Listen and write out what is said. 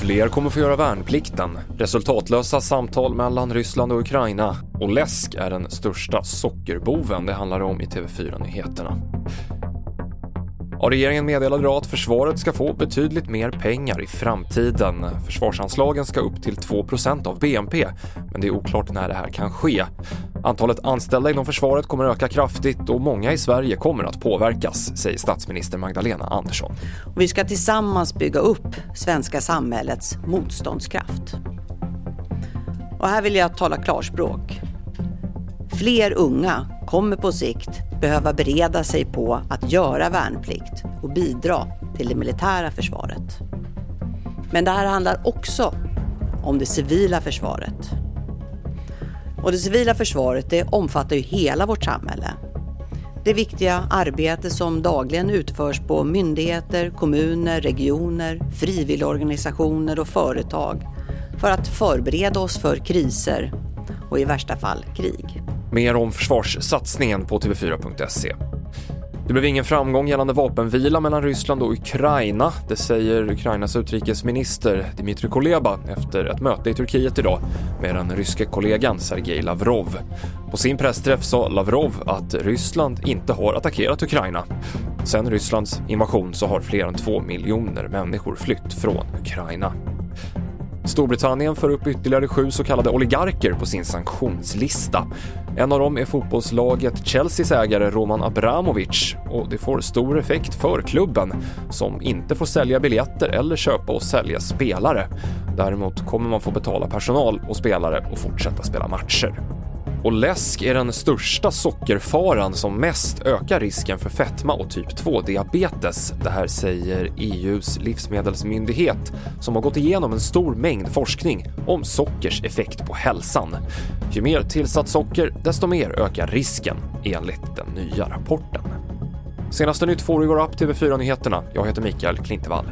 Fler kommer få göra värnplikten. Resultatlösa samtal mellan Ryssland och Ukraina. Och läsk är den största sockerboven det handlar om i TV4-nyheterna. Ja, regeringen meddelade idag att försvaret ska få betydligt mer pengar i framtiden. Försvarsanslagen ska upp till 2% av BNP, men det är oklart när det här kan ske. Antalet anställda inom försvaret kommer öka kraftigt och många i Sverige kommer att påverkas, säger statsminister Magdalena Andersson. Vi ska tillsammans bygga upp svenska samhällets motståndskraft. Och här vill jag tala klarspråk. Fler unga kommer på sikt behöva bereda sig på att göra värnplikt och bidra till det militära försvaret. Men det här handlar också om det civila försvaret. Och det civila försvaret det omfattar ju hela vårt samhälle. Det viktiga arbete som dagligen utförs på myndigheter, kommuner, regioner, frivilligorganisationer och företag för att förbereda oss för kriser och i värsta fall krig. Mer om försvarssatsningen på tv4.se. Det blev ingen framgång gällande vapenvila mellan Ryssland och Ukraina. Det säger Ukrainas utrikesminister Dmytro Kuleba efter ett möte i Turkiet idag med den ryske kollegan Sergej Lavrov. På sin pressträff sa Lavrov att Ryssland inte har attackerat Ukraina. Sen Rysslands invasion så har fler än två miljoner människor flytt från Ukraina. Storbritannien för upp ytterligare sju så kallade oligarker på sin sanktionslista. En av dem är fotbollslaget Chelseas ägare Roman Abramovic och det får stor effekt för klubben som inte får sälja biljetter eller köpa och sälja spelare. Däremot kommer man få betala personal och spelare och fortsätta spela matcher. Och läsk är den största sockerfaran som mest ökar risken för fetma och typ 2-diabetes. Det här säger EUs livsmedelsmyndighet som har gått igenom en stor mängd forskning om sockers effekt på hälsan. Ju mer tillsatt socker, desto mer ökar risken enligt den nya rapporten. Senaste nytt får du i vår app TV4 Nyheterna. Jag heter Mikael Klintevall.